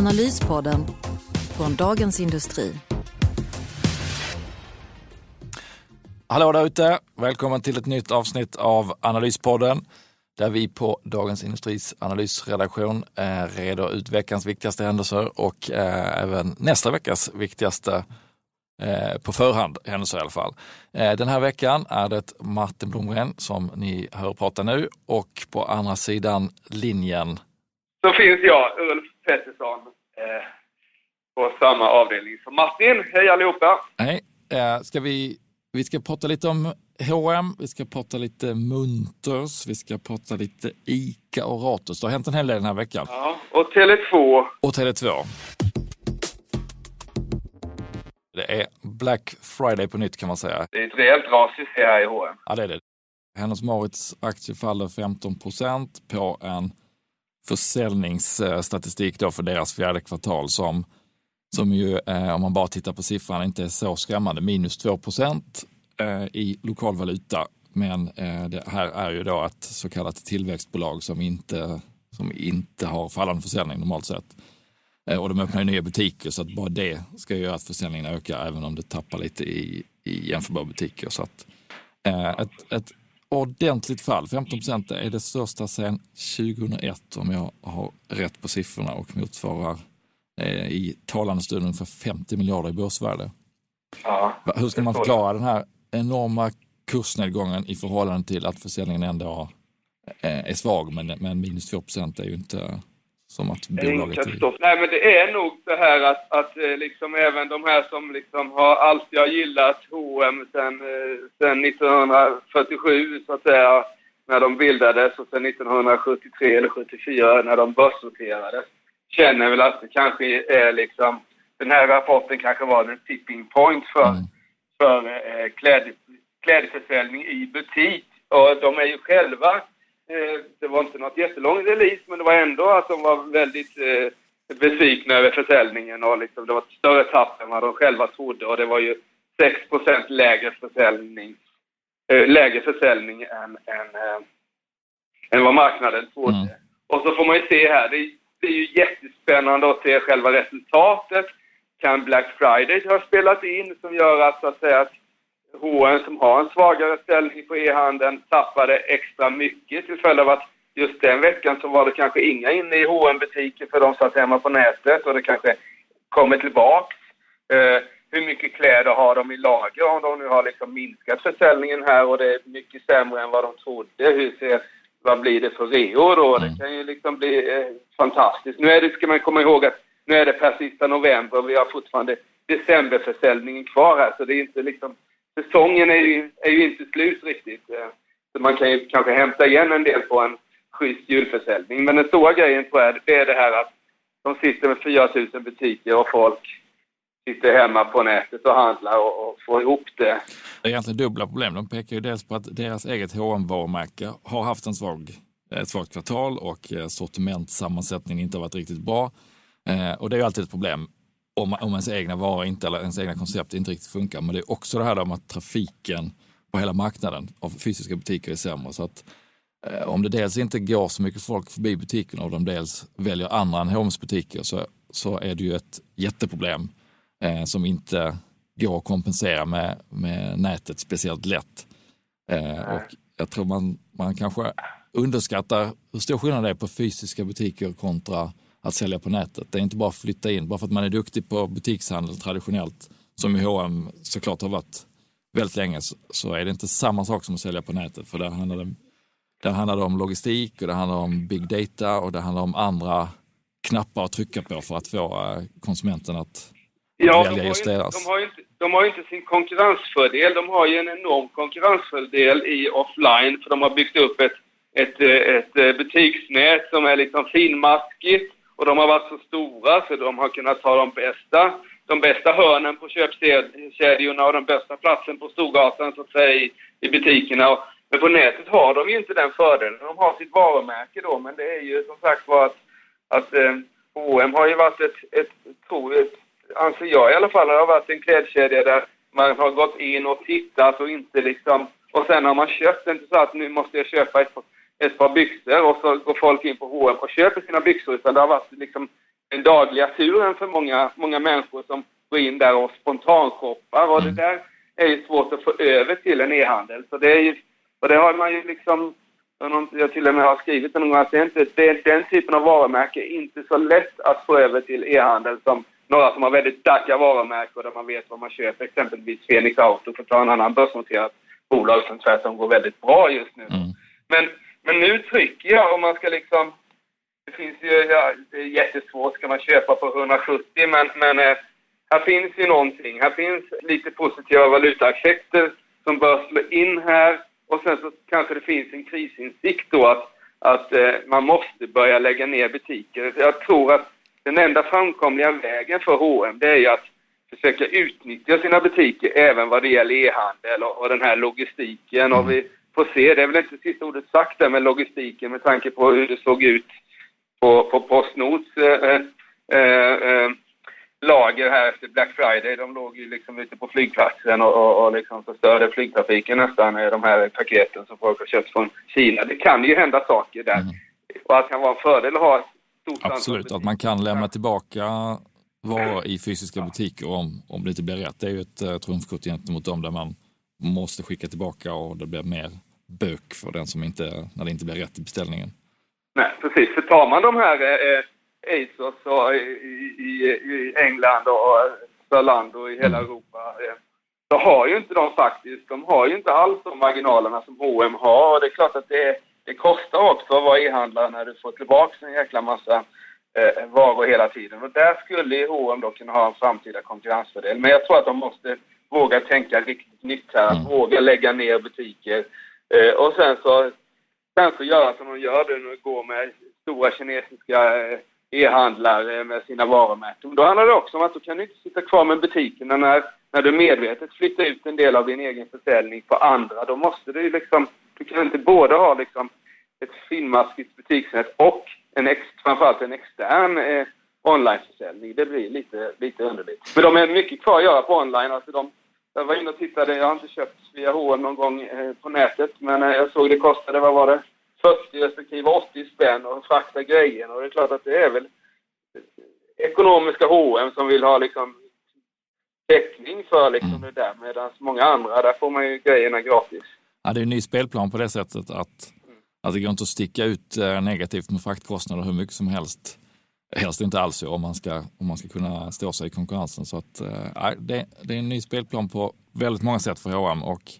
Analyspodden från Dagens Industri. Hallå där ute! Välkommen till ett nytt avsnitt av Analyspodden där vi på Dagens Industris analysredaktion eh, reder ut veckans viktigaste händelser och eh, även nästa veckas viktigaste eh, på förhand händelser i alla fall. Eh, den här veckan är det Martin Blomgren som ni hör prata nu och på andra sidan linjen så finns jag, Ulf Pettersson, eh, på samma avdelning som Martin. Hej allihopa! Hej! Eh, ska vi, vi ska prata lite om H&M, vi ska prata lite Munters, vi ska prata lite ICA och Ratos. Det har hänt en hel del den här veckan. Ja, och Tele2. Och Tele2. Det är Black Friday på nytt kan man säga. Det är ett rejält ras ser här i H&M. Ja, det är det. Hennes Maurits aktie faller 15 procent på en försäljningsstatistik då för deras fjärde kvartal som, som ju, eh, om man bara tittar på siffran, inte är så skrämmande. Minus 2 procent eh, i lokal valuta. Men eh, det här är ju då ett så kallat tillväxtbolag som inte, som inte har fallande försäljning normalt sett. Eh, och de öppnar ju nya butiker så att bara det ska göra att försäljningen ökar även om det tappar lite i, i jämförbara butiker. Så att, eh, ett, ett ordentligt fall. 15 procent är det största sedan 2001 om jag har rätt på siffrorna och motsvarar eh, i talande stund ungefär 50 miljarder i börsvärde. Ja, Hur ska man förklara den här enorma kursnedgången i förhållande till att försäljningen ändå eh, är svag men, men minus 2 procent är ju inte som att bolaget... Är... Nej, men det är nog så här att, att eh, liksom även de här som liksom har alltid har gillat H&M eh, sen 1947 så att säga, när de bildades och sen 1973 eller 74 när de börsnoterades, känner väl att det kanske är liksom, den här rapporten kanske var en tipping point för, mm. för eh, kläd, klädförsäljning i butik. Och de är ju själva Eh, det var inte något jättelång release, men det var ändå att de var väldigt eh, besvikna över försäljningen och liksom, det var ett större tapp än vad de själva trodde och det var ju 6 lägre försäljning, äh, lägre försäljning än, än, än vad marknaden trodde. Mm. Och så får man ju se här, det, det är ju jättespännande att se själva resultatet. Kan Black Friday ha spelat in som gör att, så att säga, att H&M som har en svagare ställning på e-handeln tappade extra mycket till följd av att just den veckan så var det kanske inga inne i hm butiker för de satt hemma på nätet och det kanske kommer tillbaks. Eh, hur mycket kläder har de i lager om de nu har liksom minskat försäljningen här och det är mycket sämre än vad de trodde? Hur ser, vad blir det för reor då? Det mm. kan ju liksom bli eh, fantastiskt. Nu är det, ska man komma ihåg att nu är det per sista november och vi har fortfarande decemberförsäljningen kvar här så det är inte liksom säsongen är ju, är ju inte slut riktigt. Eh, så man kan ju kanske hämta igen en del på en schysst julförsäljning. Men den stora grejen tror jag, det är det här att de sitter med 4000 butiker och folk sitter hemma på nätet och handlar och, och får ihop det. Det är egentligen dubbla problem. De pekar ju dels på att deras eget hm varumärke har haft en svag, ett svagt kvartal och sortimentsammansättningen sortimentssammansättningen inte har varit riktigt bra. Eh, och det är ju alltid ett problem om, om ens egna varor inte, eller ens egna koncept inte riktigt funkar. Men det är också det här om att trafiken på hela marknaden av fysiska butiker är sämre. Så att, eh, om det dels inte går så mycket folk förbi butikerna och de dels väljer andra än H&M's butiker så, så är det ju ett jätteproblem eh, som inte går att kompensera med, med nätet speciellt lätt. Eh, och jag tror man, man kanske underskattar hur stor skillnad det är på fysiska butiker kontra att sälja på nätet. Det är inte bara att flytta in. Bara för att man är duktig på butikshandel traditionellt, som H&M såklart har varit väldigt länge, så är det inte samma sak som att sälja på nätet. För där handlar det, där handlar det om logistik och det handlar om big data och det handlar om andra knappar att trycka på för att få eh, konsumenten att, ja, välja just deras. De har, inte, de har inte sin konkurrensfördel. De har ju en enorm konkurrensfördel i offline för de har byggt upp ett, ett, ett butiksnät som är liksom finmaskigt och de har varit så stora så de har kunnat ta de bästa, de bästa hörnen på köpkedjorna och den bästa platsen på Storgatan så att säga i, i butikerna. Men på nätet har de ju inte den fördelen. De har sitt varumärke då, men det är ju som sagt var att, att eh, H&M har ju varit ett, ett, ett, ett, anser jag i alla fall, har varit en klädkedja där man har gått in och tittat och inte liksom, och sen har man köpt, inte så att nu måste jag köpa ett, ett par byxor och så går folk in på H&M och köper sina byxor, utan det har varit liksom den dagliga turen för många, många människor som går in där och spontanshoppar och det där är ju svårt att få över till en e-handel. Så det är ju, och det har man ju liksom, jag till och med har skrivit någon gång att det är inte, det den typen av varumärke är inte så lätt att få över till e-handel som några som har väldigt starka varumärken där man vet vad man köper, exempelvis Fenix Auto för att ta en annan börsnoterat bolag som tvärtom går väldigt bra just nu. Mm. Men, men nu trycker jag om man ska liksom det finns ju, ja, det är jättesvårt, ska man köpa på 170 men, men eh, här finns ju någonting. Här finns lite positiva valutaeffekter som bör slå in här och sen så kanske det finns en krisinsikt då att, att eh, man måste börja lägga ner butiker. Jag tror att den enda framkomliga vägen för H&M det är ju att försöka utnyttja sina butiker även vad det gäller e-handel och, och den här logistiken. Mm. Och vi får se, det är väl inte sista ordet sagt där med logistiken med tanke på hur det såg ut på, på Postnords eh, eh, eh, lager här efter Black Friday. De låg ju liksom ute på flygplatsen och, och, och liksom förstörde flygtrafiken nästan, de här paketen som folk har köpt från Kina. Det kan ju hända saker där. Mm. Och att det kan vara en fördel att ha Absolut, att man kan lämna tillbaka varor i fysiska butiker om, om det inte blir rätt. Det är ju ett uh, trumfkort gentemot dem där man måste skicka tillbaka och det blir mer bök för den som inte, när det inte blir rätt i beställningen. Nej, precis. För tar man de här eh, ASOS och i, i, i England och Zalando i hela mm. Europa eh, så har ju inte de faktiskt, de har ju inte alls de marginalerna som H&M har. Och det är klart att det, det kostar också att vara e-handlare när du får tillbaka en jäkla massa eh, varor hela tiden. Och där skulle H&M då kunna ha en framtida konkurrensfördel. Men jag tror att de måste våga tänka riktigt nytt här, mm. våga lägga ner butiker. Eh, och sen så, sen så göra som de gör nu, går med stora kinesiska eh, e-handlare med sina varumärken. Då handlar det också om att du kan inte sitta kvar med butikerna när, när du medvetet flyttar ut en del av din egen försäljning på andra. Då måste du liksom, du kan inte både ha liksom ett finmaskigt butiksnät och en ex, framförallt en extern eh, onlineförsäljning. Det blir lite, lite underligt. Men de är mycket kvar att göra på online. Alltså de, jag var inne och tittade, jag har inte köpt via H&M någon gång eh, på nätet, men eh, jag såg det kostade, vad var det, 40 respektive 80 spänn och frakta grejerna. Och det är klart att det är väl ekonomiska H&M som vill ha liksom täckning för liksom mm. det där, medan många andra, där får man ju grejerna gratis. Ja, det är en ny spelplan på det sättet att, att det går inte att sticka ut eh, negativt med fraktkostnader hur mycket som helst. Helst inte alls om man ska, om man ska kunna stå sig i konkurrensen. Så att, eh, det, det, är en ny spelplan på väldigt många sätt för H&M och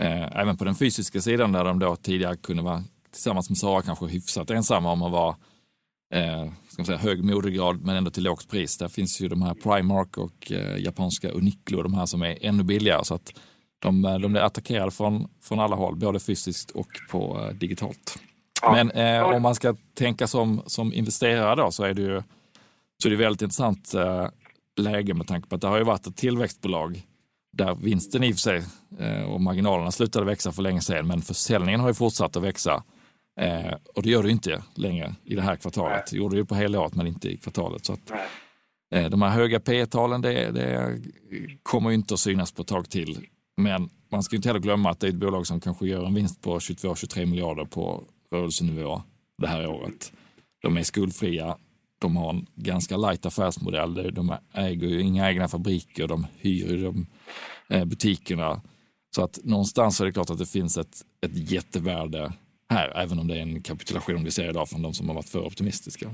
eh, även på den fysiska sidan där de då tidigare kunde vara tillsammans med Sara kanske hyfsat ensamma om att vara eh, ska man säga, hög modegrad men ändå till lågt pris. Där finns ju de här Primark och eh, japanska Uniqlo, de här som är ännu billigare. Så att de, de blir attackerade från, från alla håll, både fysiskt och på eh, digitalt. Men eh, om man ska tänka som, som investerare då så är det ju så är det väldigt intressant eh, läge med tanke på att det har ju varit ett tillväxtbolag där vinsten i och för sig eh, och marginalerna slutade växa för länge sedan men försäljningen har ju fortsatt att växa Eh, och det gör det inte längre i det här kvartalet. Det gjorde det ju på hela året men inte i kvartalet. Så att, eh, de här höga P talen det, det kommer inte att synas på ett tag till. Men man ska inte heller glömma att det är ett bolag som kanske gör en vinst på 22-23 miljarder på rörelsenivå det här året. De är skuldfria, de har en ganska light affärsmodell. De äger ju inga egna fabriker, de hyr de eh, butikerna. Så att någonstans är det klart att det finns ett, ett jättevärde här, även om det är en kapitulation vi ser idag från de som har varit för optimistiska.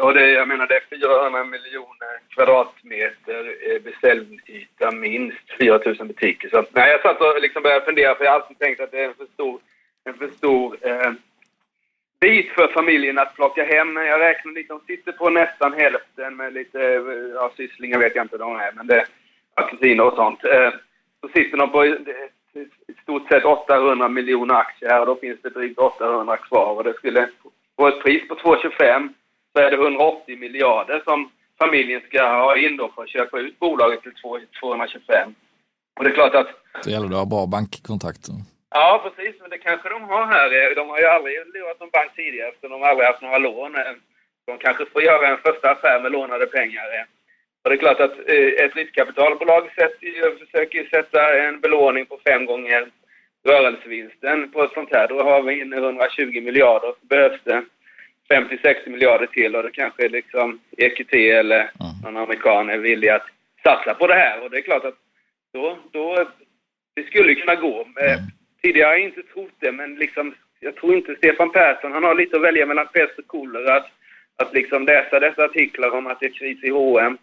Och det, jag menar, det är 400 miljoner kvadratmeter eh, beställningsyta, minst 4 000 butiker. Så nej, jag satt och liksom började fundera, för jag har alltid tänkt att det är en för stor, en för stor eh, bit för familjen att plocka hem. Jag räknar lite, de sitter på nästan hälften med lite, eh, ja, sysslingar vet jag inte de är, men det är kusiner och sånt. Eh, så sitter de på eh, i stort sett 800 miljoner aktier här och då finns det drygt 800 kvar och det skulle på ett pris på 2,25 så är det 180 miljarder som familjen ska ha in då för att köpa ut bolaget till 225. Och det är klart att... Det gäller att ha bra bankkontakter. Ja, precis. Men det kanske de har här. De har ju aldrig lurat någon bank tidigare eftersom de aldrig haft några lån. De kanske får göra en första affär med lånade pengar. Och det är klart att eh, ett riskkapitalbolag försöker sätta en belåning på fem gånger rörelsevinsten på ett sånt här. Då har vi inne 120 miljarder. Så behövs det 50-60 miljarder till och det kanske liksom EQT eller mm. någon amerikan är villig att satsa på det här. Och det är klart att då, då det skulle kunna gå. Mm. Tidigare har jag inte trott det, men liksom, jag tror inte Stefan Persson, han har lite att välja mellan pest och kolera. Att, att liksom läsa dessa artiklar om att det är kris i H&M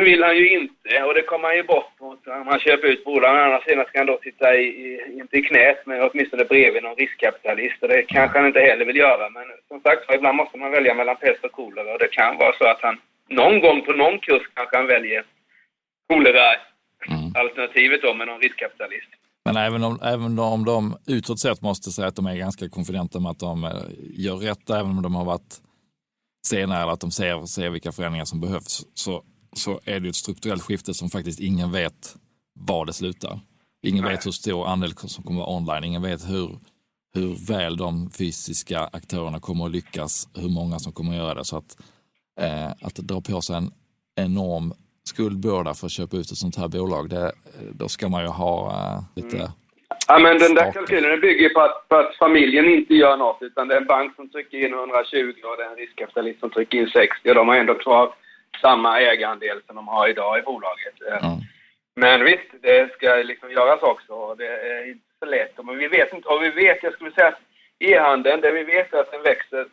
vill han ju inte och det kommer han ju bort mot om han köper ut bolag. Annars sidan ska han då sitta i, i, inte i knät men åtminstone bredvid någon riskkapitalist och det kanske han inte heller vill göra. Men som sagt ibland måste man välja mellan pest och kolera och det kan vara så att han någon gång på någon kurs kanske han väljer kolera-alternativet då med någon riskkapitalist. Men även om, även om de utåt sett måste säga att de är ganska konfidenta med att de eh, gör rätt, även om de har varit senare eller att de ser, ser vilka förändringar som behövs, så så är det ett strukturellt skifte som faktiskt ingen vet var det slutar. Ingen Nej. vet hur stor andel som kommer vara online. Ingen vet hur, hur väl de fysiska aktörerna kommer att lyckas, hur många som kommer att göra det. Så att, eh, att dra på sig en enorm skuldbörda för att köpa ut ett sånt här bolag, det, då ska man ju ha eh, lite mm. Ja, men den där kalkylen bygger på att, på att, familjen inte gör något, utan det är en bank som trycker in 120 och det är en riskkapitalist som trycker in 60 och de har ändå kvar samma ägarandel som de har idag i bolaget. Mm. Men visst, det ska liksom göras också. Det är inte så lätt. Men vi vet inte, och vi vet, jag skulle säga att e-handeln, det vi vet är att den växer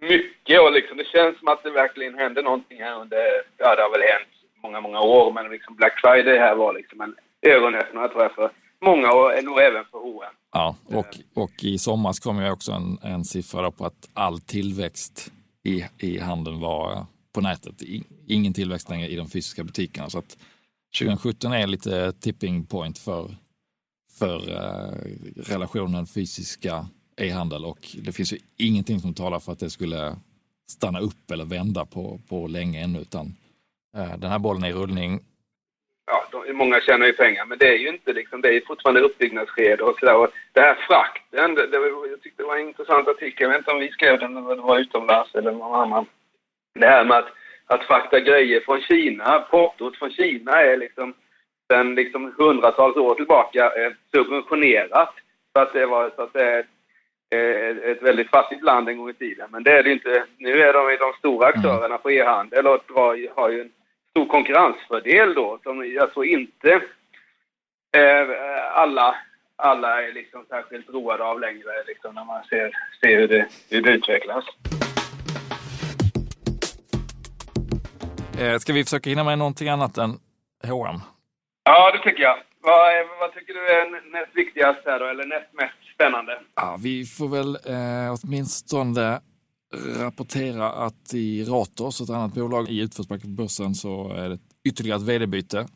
mycket och liksom, det känns som att det verkligen händer någonting här under, ja det har väl hänt många, många år, men liksom Black Friday här var liksom en ögonöppnare tror jag för många och nog även för H&M. Ja, och, och i somras kom ju också en, en siffra på att all tillväxt i, i handeln var på nätet. Ingen tillväxt längre i de fysiska butikerna. Så att 2017 är lite tipping point för, för eh, relationen fysiska e-handel och det finns ju ingenting som talar för att det skulle stanna upp eller vända på, på länge ännu utan den här bollen i rullning. Ja, de, många tjänar ju pengar men det är ju inte liksom, det är fortfarande uppbyggnadsskede och sådär. Det här frakten, det, det, jag tyckte det var en intressant artikel, jag vet inte om vi skrev den eller det var utomlands eller någon annan det här med att, att frakta grejer från Kina, portot från Kina är liksom sen liksom hundratals år tillbaka eh, subventionerat. För att det var så att det är ett, ett väldigt fattigt land en gång i tiden. Men det är det inte. Nu är de de stora mm. aktörerna på e-handel och har ju en stor konkurrensfördel då som tror inte eh, alla, alla är liksom särskilt roade av längre liksom när man ser, ser hur, det, hur det utvecklas. Eh, ska vi försöka hinna med någonting annat än H&M? Ja, det tycker jag. Vad, vad tycker du är näst viktigast här då, eller näst mest spännande? Ja, vi får väl eh, åtminstone rapportera att i Ratos, ett annat bolag i utförsbacke så är det ytterligare ett vd-byte.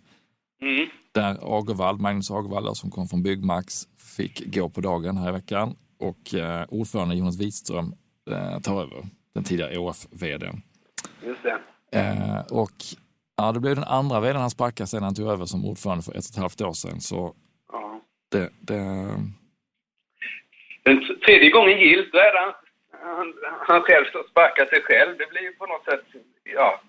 Mm. Där Agervall, Magnus Agervall som kom från Byggmax fick gå på dagen här i veckan och eh, ordförande Jonas Wikström eh, tar över, den tidigare OF-vd. Just det. Eh, och ja, det blev den andra vdn han sparkade sedan han tog över som ordförande för ett och ett halvt år sedan. Så ja. det, det... Den tredje gången gillt, då är det han, han, själv som sparkar sig själv. Det blir ju på något sätt, ja,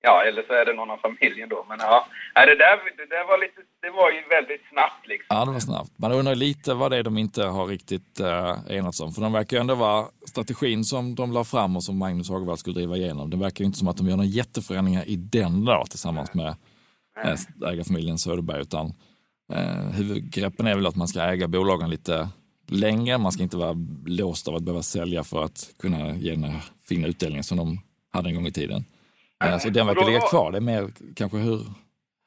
Ja, eller så är det någon av familjen då. Men ja, det där, det där var, lite, det var ju väldigt snabbt. Liksom. Ja, det var snabbt. Man undrar lite vad det är de inte har riktigt uh, enats om. För de verkar ju ändå vara strategin som de la fram och som Magnus Hagvall skulle driva igenom. Det verkar ju inte som att de gör några jätteförändringar i den då tillsammans med uh, ägarfamiljen Söderberg. Utan uh, huvudgreppen är väl att man ska äga bolagen lite längre. Man ska inte vara låst av att behöva sälja för att kunna ge den här fina utdelningen som de hade en gång i tiden. Alltså den verkar ligga kvar. Det är mer kanske hur,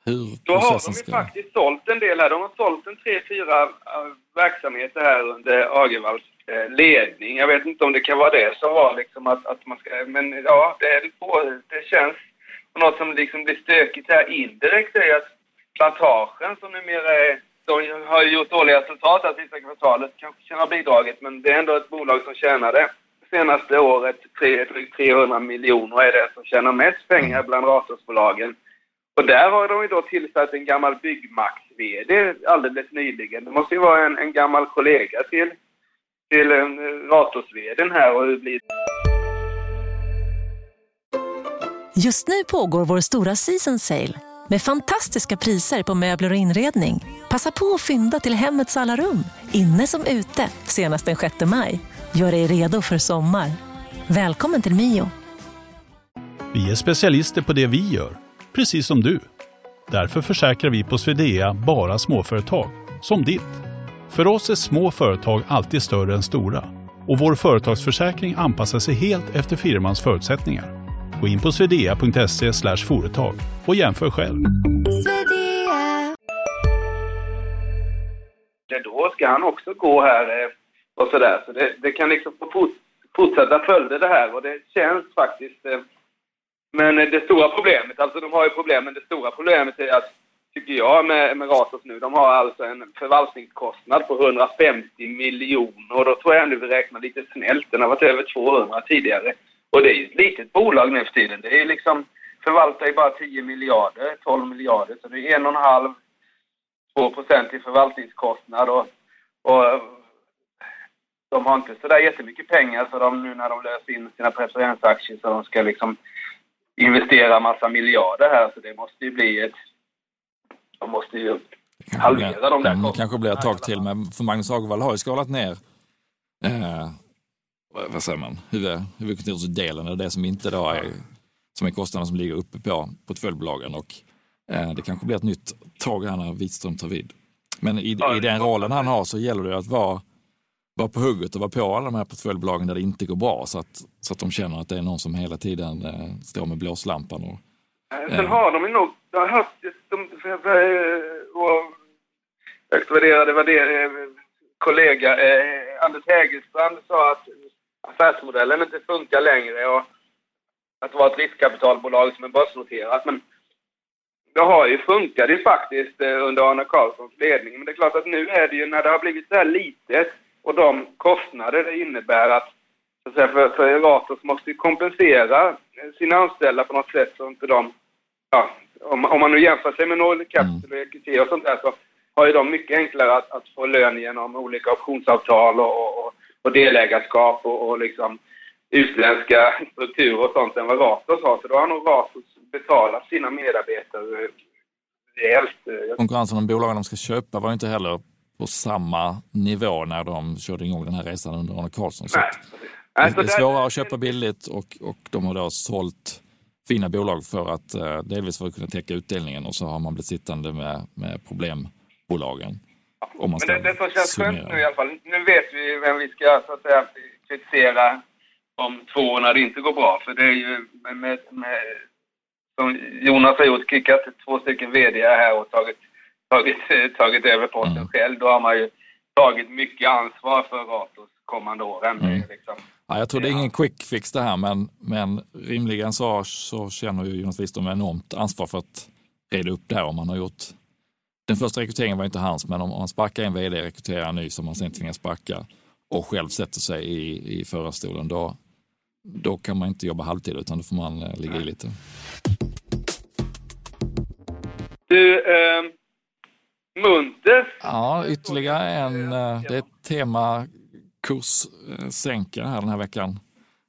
hur Då har de ju faktiskt sålt en del här. De har sålt en tre, fyra äh, verksamheter här under Agervalls äh, ledning. Jag vet inte om det kan vara det som var liksom att, att man ska... Men ja, det, är på, det känns något som liksom blir stökigt här indirekt är att plantagen som numera är... De har ju gjort dåliga resultat här sista kvartalet, kanske kan ha bidragit, men det är ändå ett bolag som tjänade senaste året. Drygt 300 miljoner är det som tjänar mest pengar bland Ratos-bolagen. Och där har de ju då tillsatt en gammal Byggmax-VD alldeles nyligen. Det måste ju vara en, en gammal kollega till, till eh, um, Ratos-VDn här och hur blir Just nu pågår vår stora season sale med fantastiska priser på möbler och inredning. Passa på att fynda till hemmets alla rum, inne som ute, senast den 6 maj. Gör dig redo för sommar. Välkommen till Mio. Vi är specialister på det vi gör, precis som du. Därför försäkrar vi på Swedea bara småföretag, som ditt. För oss är små företag alltid större än stora och vår företagsförsäkring anpassar sig helt efter firmans förutsättningar. Gå in på swedea.se företag och jämför själv. Då ska han också gå här eh, och sådär. Så det, det kan liksom få fortsätta följder det här och det känns faktiskt... Eh, men det stora problemet, alltså de har ju problem, men det stora problemet är att, tycker jag, med, med Ratos nu, de har alltså en förvaltningskostnad på 150 miljoner och då tror jag ändå vi räknar lite snällt. Den har varit över 200 tidigare. Och det är ju ett litet bolag nu för tiden. Det är liksom, förvaltar ju bara 10 miljarder, 12 miljarder. Så det är en och en halv, två procent i förvaltningskostnad. Och, och de har inte sådär jättemycket pengar så de nu när de löser in sina preferensaktier så de ska liksom investera massa miljarder här. Så det måste ju bli ett... De måste ju halvera de där kostnaderna. kanske blir ett tag till, men för Magnus Agevall har ju skalat ner eh, vad säger man, huvudkontorsdelen är det som inte då är, som är kostnaden som ligger uppe på portföljbolagen och eh, det kanske blir ett nytt tag här när Wikström tar vid. Men i, i den rollen han har så gäller det att vara, vara på hugget och vara på alla de här portföljbolagen där det inte går bra så att, så att de känner att det är någon som hela tiden eh, står med blåslampan. Och, eh. Sen har de ju nog, jag har hört, de, och högt värderade kollega eh, Anders Hägerstrand sa att affärsmodellen inte funkar längre och att vara ett riskkapitalbolag som är börsnoterat. Men det har ju funkat ju faktiskt eh, under Arne Carlssons ledning. Men det är klart att nu är det ju när det har blivit så här litet och de kostnader det innebär att, för, för Ratos måste kompensera sina anställda på något sätt så inte de, ja, om, om man nu jämför sig med Nordic Capital och EQT och sånt där så har ju de mycket enklare att, att få lön genom olika optionsavtal och, och, och delägarskap och, och liksom utländska strukturer och sånt än vad Ratos har. Så då har nog Ratos betalat sina medarbetare rejält. Konkurrensen om bolagen de ska köpa var inte heller på samma nivå när de körde igång den här resan under Arne Carlsson. Så det är svårare att köpa billigt och, och de har då sålt fina bolag för att eh, delvis för att kunna täcka utdelningen och så har man blivit sittande med, med problembolagen. Om man Men det, det som känns skönt nu i alla fall, nu vet vi vem vi ska så att säga kritisera om två år när det inte går bra. För det är ju med, med som Jonas har gjort, kickat två stycken VD här och tagit, tagit, tagit över posten mm. själv. Då har man ju tagit mycket ansvar för Ratos kommande åren. Mm. Liksom. Ja, jag tror det är ingen quick fix det här, men, men rimligen så, så känner ju Jonas Wiström enormt ansvar för att reda upp det här om man har gjort den första rekryteringen var inte hans, men om man sparkar en vd, rekryterar en ny som man sen tvingas sparka och själv sätter sig i, i förarstolen, då, då kan man inte jobba halvtid utan då får man eh, ligga i lite. Du, eh, Munters? Ja, ytterligare en, eh, det är ett tema kurssänkare här den här veckan.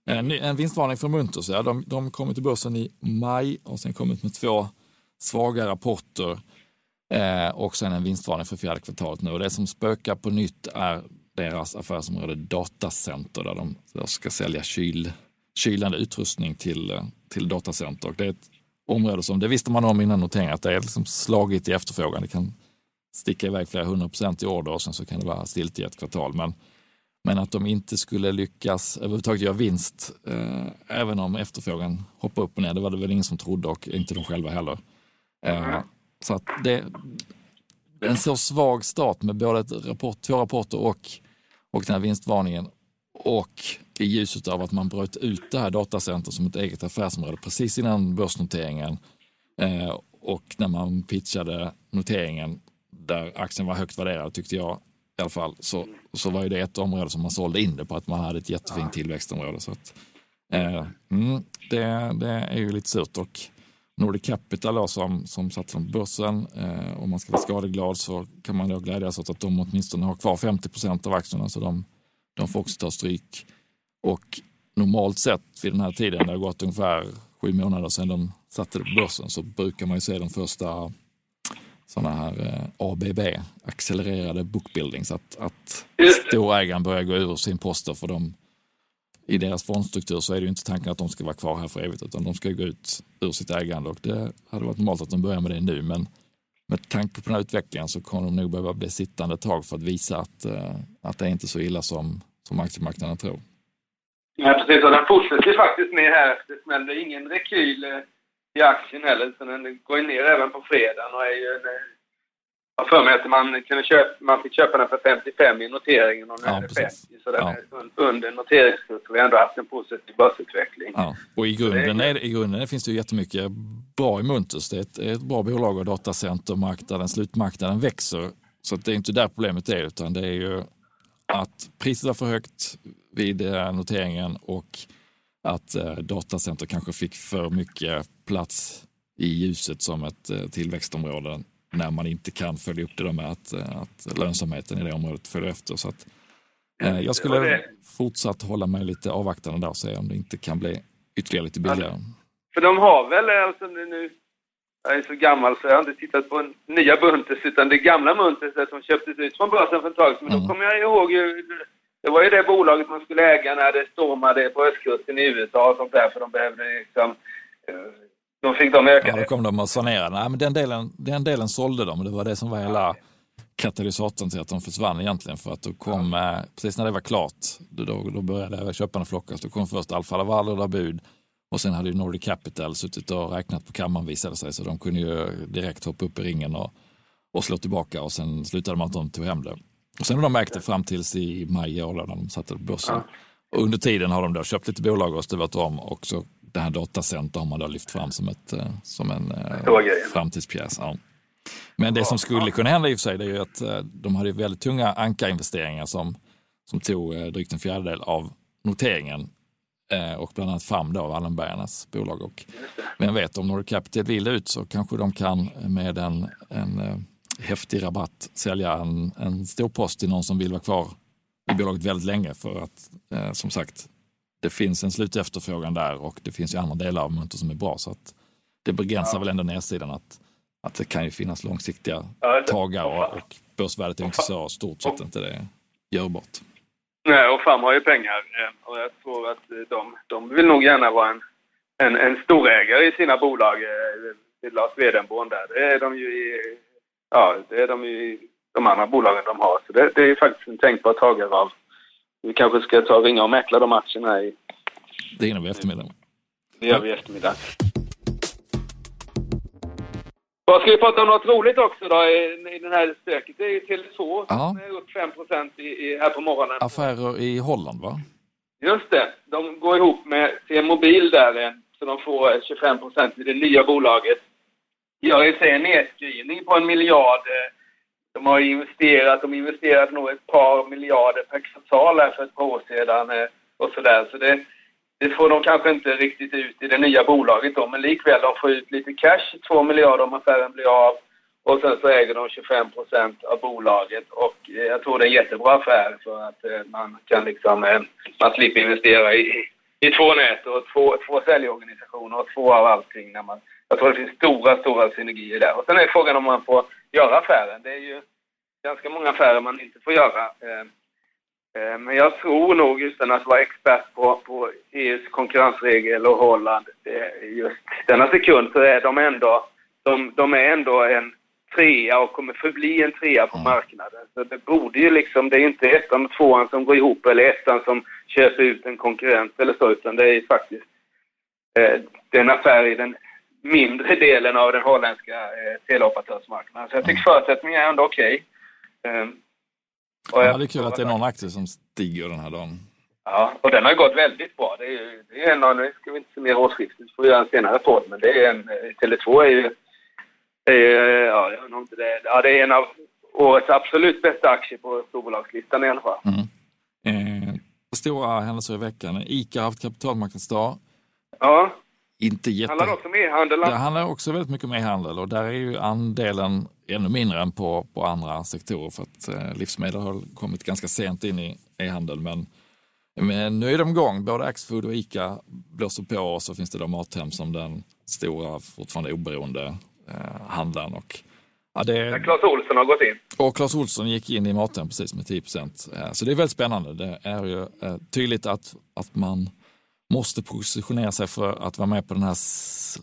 En, en vinstvarning för Munters, ja, de, de kom till börsen i maj och sen kommit med två svaga rapporter. Eh, och sen en vinstvarning för fjärde kvartalet nu. Och det som spökar på nytt är deras affärsområde datacenter där de ska sälja kyl, kylande utrustning till, eh, till datacenter. Och det är ett område som, det visste man om innan noteringen, att det är liksom slagit i efterfrågan. Det kan sticka iväg flera hundra procent i order och sen så kan det vara stilt i ett kvartal. Men, men att de inte skulle lyckas överhuvudtaget göra vinst, eh, även om efterfrågan hoppar upp och ner, det var det väl ingen som trodde och inte de själva heller. Eh, så att det, en så svag start med både rapport, två rapporter och, och den här vinstvarningen och i ljuset av att man bröt ut det här datacentret som ett eget affärsområde precis innan börsnoteringen eh, och när man pitchade noteringen där aktien var högt värderad tyckte jag, i alla fall, så, så var ju det ett område som man sålde in det på, att man hade ett jättefint tillväxtområde. Så att, eh, mm, det, det är ju lite surt. Och Nordic Capital då, som, som satt på börsen, eh, om man ska vara skadeglad så kan man då glädjas åt att de åtminstone har kvar 50 procent av aktierna, så de, de får också ta stryk. Och normalt sett vid den här tiden, det har gått ungefär sju månader sedan de satte det på börsen, så brukar man ju se de första sådana här eh, ABB, accelererade bookbuildings, att, att storägaren börjar gå ur sin poster för de, i deras fondstruktur så är det ju inte tanken att de ska vara kvar här för evigt utan de ska gå ut ur sitt ägande och det hade varit normalt att de börjar med det nu men med tanke på den här utvecklingen så kommer de nog behöva bli sittande ett tag för att visa att, eh, att det är inte så illa som, som aktiemarknaden tror. Ja, precis. Och den fortsätter faktiskt ner här. Det smällde ingen rekyl eh, i aktien heller, utan den går ju ner även på fredagen och är ju en, eh, jag för mig att man, kunde köpa, man fick köpa den för 55 i noteringen och nu ja, är det 50. Så den ja. är under noteringskurs. Vi har ändå haft en positiv börsutveckling. Ja. Och i grunden, är, i grunden finns det ju jättemycket bra i Muntus. Det är ett, ett bra bolag och datacentermarknaden, slutmarknaden växer. Så det är inte där problemet är, utan det är ju att priset var för högt vid eh, noteringen och att eh, datacenter kanske fick för mycket plats i ljuset som ett eh, tillväxtområde när man inte kan följa upp det med att, eh, att lönsamheten i det området följer efter. Så att, eh, jag skulle det... fortsatt hålla mig lite avvaktande där och se om det inte kan bli ytterligare lite billigare. För de har väl, alltså nu, jag är så gammal så jag har inte tittat på nya Buntes utan det gamla Buntes som köptes ut från börsen för ett tag sedan. Men mm. då kommer jag ihåg ju, det var ju det bolaget man skulle äga när det stormade på östkusten i USA och sånt där för de behövde liksom eh, då fick de öka ja, då kom de och sanerade. Nej, men den, delen, den delen sålde de. Det var det som var hela katalysatorn till att de försvann egentligen. För att då kom, ja. eh, precis när det var klart, då, då började köparna flockas. Då kom först Alfa Laval och bud och sen hade ju Nordic Capital suttit och räknat på kammaren visade sig. Så de kunde ju direkt hoppa upp i ringen och, och slå tillbaka och sen slutade man att de tog hem det. Och sen har de ägt det fram tills i maj i år när de satte på börsen. Ja. Och under tiden har de då köpt lite bolag och stuvat om och så det här datacenter har man då lyft fram som, ett, eh, som en eh, framtidspjäs. Ja. Men det som skulle kunna hända i och för sig, det är ju att eh, de hade väldigt tunga ankarinvesteringar som, som tog drygt en fjärdedel av noteringen och bland annat FAM då, Wallenbergarnas bolag. Och vem vet, om Nordic Capital vill ut så kanske de kan med en, en häftig rabatt sälja en, en stor post till någon som vill vara kvar i bolaget väldigt länge för att som sagt det finns en slutefterfrågan där och det finns ju andra delar av Munter som är bra. Så att det begränsar ja. väl ändå nedsidan att, att det kan ju finnas långsiktiga ja, tagare och, och börsvärdet är inte så stort så att inte det är görbart. Nej, och FAM har ju pengar eh, och jag tror att de, de vill nog gärna vara en, en, en storägare i sina bolag. Eh, Lars Wedenborn där, det är de ju i, ja, det är de ju i de andra bolagen de har. Så det, det är faktiskt en tänkbar tagare av vi kanske ska ta och ringa och mäkla de aktierna i... Det hinner vi i eftermiddag. Det gör vi i eftermiddag. Vad ska vi prata om något roligt också då i, i den här stöket? Det är ju Tele2 som är upp 5 i, i, här på morgonen. Affärer i Holland va? Just det. De går ihop med T-Mobil där så de får 25% i det nya bolaget. Gör i sig en nedskrivning på en miljard eh, de har investerat, de investerat nog ett par miljarder per kvartal här för ett par år sedan eh, och sådär. Så det, det får de kanske inte riktigt ut i det nya bolaget då, men likväl de får ut lite cash, två miljarder om affären blir av. Och sen så äger de 25 procent av bolaget och eh, jag tror det är en jättebra affär för att eh, man kan liksom, man slipper investera i, i två nät och två, två säljorganisationer och två av allting. När man, jag tror det finns stora, stora synergier där. Och sen är frågan om man får göra affären. Det är ju ganska många affärer man inte får göra. Eh, eh, men jag tror nog, utan att vara expert på, på EUs konkurrensregel och Holland, just denna sekund så är de ändå, de, de är ändå en trea och kommer förbli en trea på marknaden. Så det borde ju liksom, det är inte ettan och tvåan som går ihop eller ettan som köper ut en konkurrent eller så, utan det är faktiskt eh, den affär i den mindre delen av den holländska eh, teleoperatörsmarknaden. Så jag tycker förutsättningarna är ändå okej. Okay. Um, ja, det är kul att det är någon aktie som stiger den här dagen. Ja, och den har gått väldigt bra. Det är, det är en av, nu ska vi inte summera årsskiftet, får vi göra en senare podd, men det är en, eh, Tele2 är ju, är, ja, jag inte det, ja, det är en av årets absolut bästa aktie på storbolagslistan i alla fall. Mm. Eh, stora händelser i veckan. ICA har haft kapitalmarknadsdag. Ja, Inte jätte... handlar också om e-handel. Det handlar också väldigt mycket om e-handel och där är ju andelen ännu mindre än på, på andra sektorer för att eh, livsmedel har kommit ganska sent in i e-handel. Men, men nu är de igång, både Axfood och ICA blåser på och så finns det då Mathem som den stora, fortfarande oberoende eh, handlaren. Och, ja, det, Där Clas Ohlson har gått in. och Clas Ohlson gick in i Mathem precis med 10 procent. Så det är väldigt spännande. Det är ju eh, tydligt att, att man måste positionera sig för att vara med på den här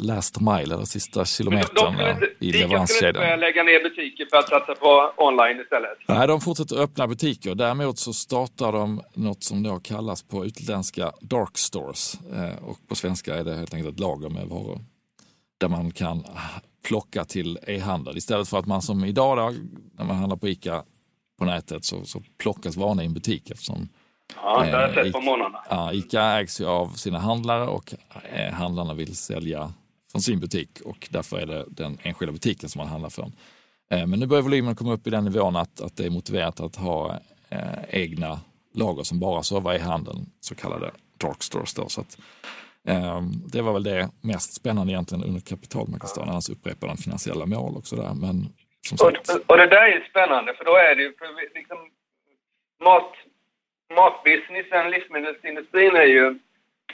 last mile, eller sista kilometern de eh, inte, i Ica skulle inte leveranskedjan. börja lägga ner butiker för att satsa på online istället. Nej, de fortsätter öppna butiker. Däremot så startar de något som då kallas på utländska dark stores. Eh, Och på svenska är det helt enkelt ett lager med varor. Där man kan plocka till e-handel. Istället för att man som idag när man handlar på ICA på nätet så, så plockas varorna i en butik eftersom Ja, det har jag Eh, sett på Ica- morgnarna. Ja, ICA ägs ju av sina handlare och eh, handlarna vill sälja från sin butik och därför är det den enskilda butiken som man handlar från. Eh, Men nu börjar volymen komma upp i den nivån att, att det är motiverat att ha eh, egna lager som bara servar i handeln, så kallade dark stores. Då. Så att, eh, det var väl det mest spännande egentligen under kapitalmarknadsdagen, annars upprepar den finansiella mål och sådär. Men Och, och det där är ju spännande för då är det ju för liksom mat, matbusinessen, livsmedelsindustrin är ju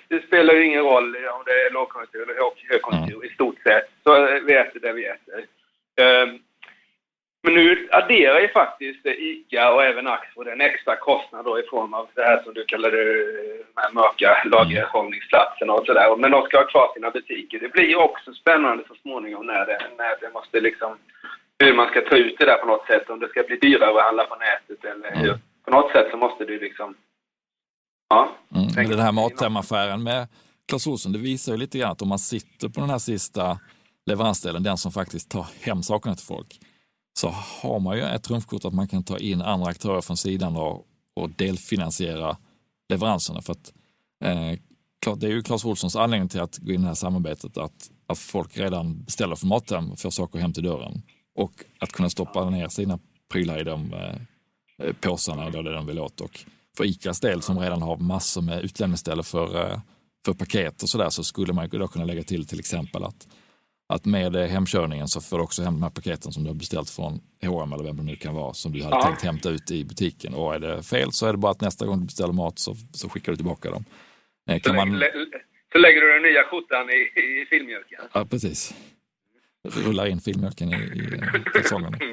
det spelar ju ingen roll om det är lågkonjunktur eller hög- högkonjunktur i stort sett. Så vi äter det vi äter. Ehm, men nu adderar ju faktiskt ICA och även Axfood en extra kostnad då i form av det här som du kallade eh, de här mörka lagerhållningsplatserna och sådär. Men de ska ha kvar sina butiker. Det blir ju också spännande så småningom när det, när det måste liksom hur man ska ta ut det där på något sätt. Om det ska bli dyrare att handla på nätet eller hur. På något sätt så måste det liksom... Ja. Mm, den här Mathem-affären med Clas Ohlson, det visar ju lite grann att om man sitter på den här sista leveransdelen, den som faktiskt tar hem sakerna till folk, så har man ju ett trumfkort att man kan ta in andra aktörer från sidan och, och delfinansiera leveranserna. För att, eh, det är ju Clas Ohlsons anledning till att gå in i det här samarbetet, att, att folk redan beställer från Mathem och får saker hem till dörren. Och att kunna stoppa ner sina prylar i de eh, påsarna eller det de vill åt. Och för ICAs del som redan har massor med utlämningsställen för, eh, för paket och sådär så skulle man då kunna lägga till till exempel att, att med eh, hemkörningen så får du också hem de här paketen som du har beställt från H&M eller vem det nu kan vara som du hade Ja. tänkt hämta ut i butiken. Och är det fel så är det bara att nästa gång du beställer mat så, så skickar du tillbaka dem. Eh, Så, Kan man, lä- så lägger du den nya skjortan i, i filmjölken. Ja, precis. Rullar in filmjölken i, i eh, kalsongerna.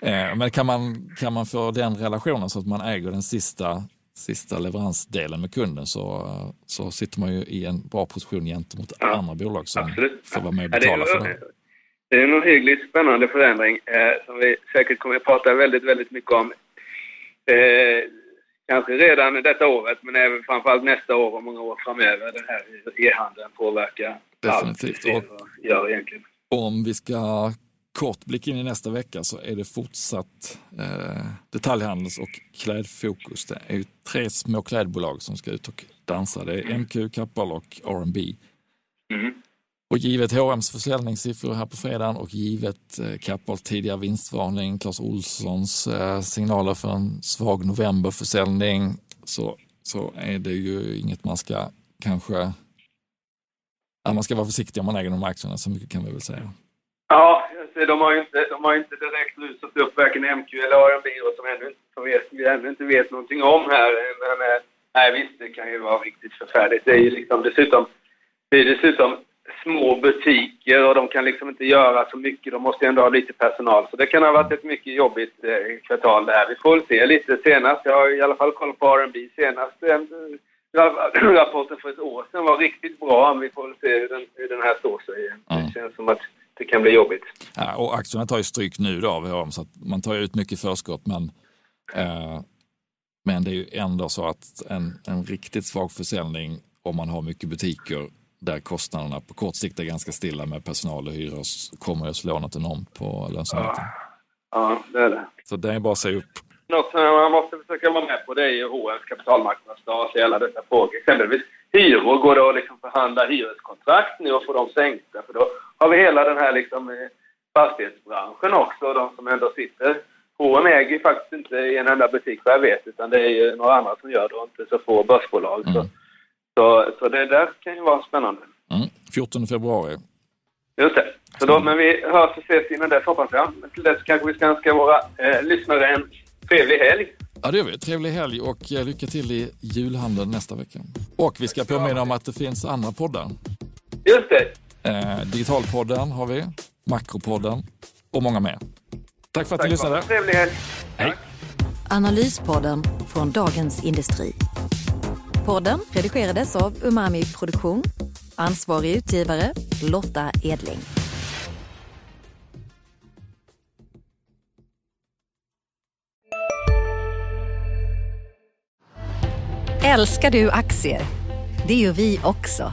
Eh, men kan man, kan man få den relationen så att man äger den sista, sista leveransdelen med kunden så, så sitter man ju i en bra position gentemot Ja, andra bolag som absolut. får vara med och Ja, det, betala för det. det är en ohyggligt spännande förändring eh, som vi säkert kommer att prata väldigt, väldigt mycket om. Eh, kanske redan detta året, men även framförallt nästa år och många år framöver. Den här e-handeln påverkar Definitivt. allt egentligen. Om vi ska kort blicka in i nästa vecka så är det fortsatt eh, detaljhandels och klädfokus. Det är ju tre små klädbolag som ska ut och dansa. Det är MQ, Kappahl och R&B. Mm. Och givet H&M's försäljningssiffror här på fredagen och givet eh, Kappahls tidigare vinstvarning, Clas Ohlsons eh, signaler för en svag novemberförsäljning så, så är det ju inget man ska kanske... Ja, man ska vara försiktig om man äger de aktierna, så mycket kan vi väl säga. Ja, alltså, de har ju inte, de har inte direkt rusat upp varken MQ eller och som ännu, inte- som vet, vi ännu inte vet någonting om här. Men, eh, nej visst, det kan ju vara riktigt förfärligt. Det är ju liksom dessutom, det är dessutom små butiker och de kan liksom inte göra så mycket. De måste ju ändå ha lite personal. Så det kan ha varit ett mycket jobbigt eh, kvartal det här. Vi får väl se lite senast. Jag har i alla fall kollat på R&B senast. Eh, rapporten för ett år sedan var riktigt bra. Vi får väl se hur den, hur den här står sig. Det känns som att det kan bli jobbigt. Ja, och aktierna tar ju stryk nu då av så att man tar ju ut mycket förskott. Men, eh, men det är ju ändå så att en, en riktigt svag försäljning om man har mycket butiker där kostnaderna på kort sikt är ganska stilla med personal och hyror kommer att slå något enormt på lönsamheten. Ja, det är det. Så det är bara att se upp. Något som man måste försöka vara med på det är ju H&M's kapitalmarknadsdag och alla dessa frågor. Exempelvis hyror. Går det att liksom förhandla hyreskontrakt nu och få dem sänkta? För då har vi hela den här liksom eh, fastighetsbranschen också, de som ändå sitter H&M äger faktiskt inte i en enda butik vad jag vet, utan det är ju några andra som gör det och inte så få börsbolag. Mm. Så, så, så det där kan ju vara spännande. Mm. 14 februari. Just det. Så då, men vi hörs och ses innan dess hoppas jag. Till dess kanske vi ska önska våra eh, lyssnare en trevlig helg. Ja, det gör vi. Trevlig helg och eh, lycka till i julhandeln nästa vecka. Och vi ska påminna om att det finns andra poddar. Just det. Eh, Digitalpodden har vi, Makropodden och många mer. Tack för att Tack du lyssnade. Trevlig helg. Hej. Analyspodden från Dagens Industri. Podden redigerades av Umami Produktion. Ansvarig utgivare Lotta Edling. Älskar du aktier? Det gör vi också.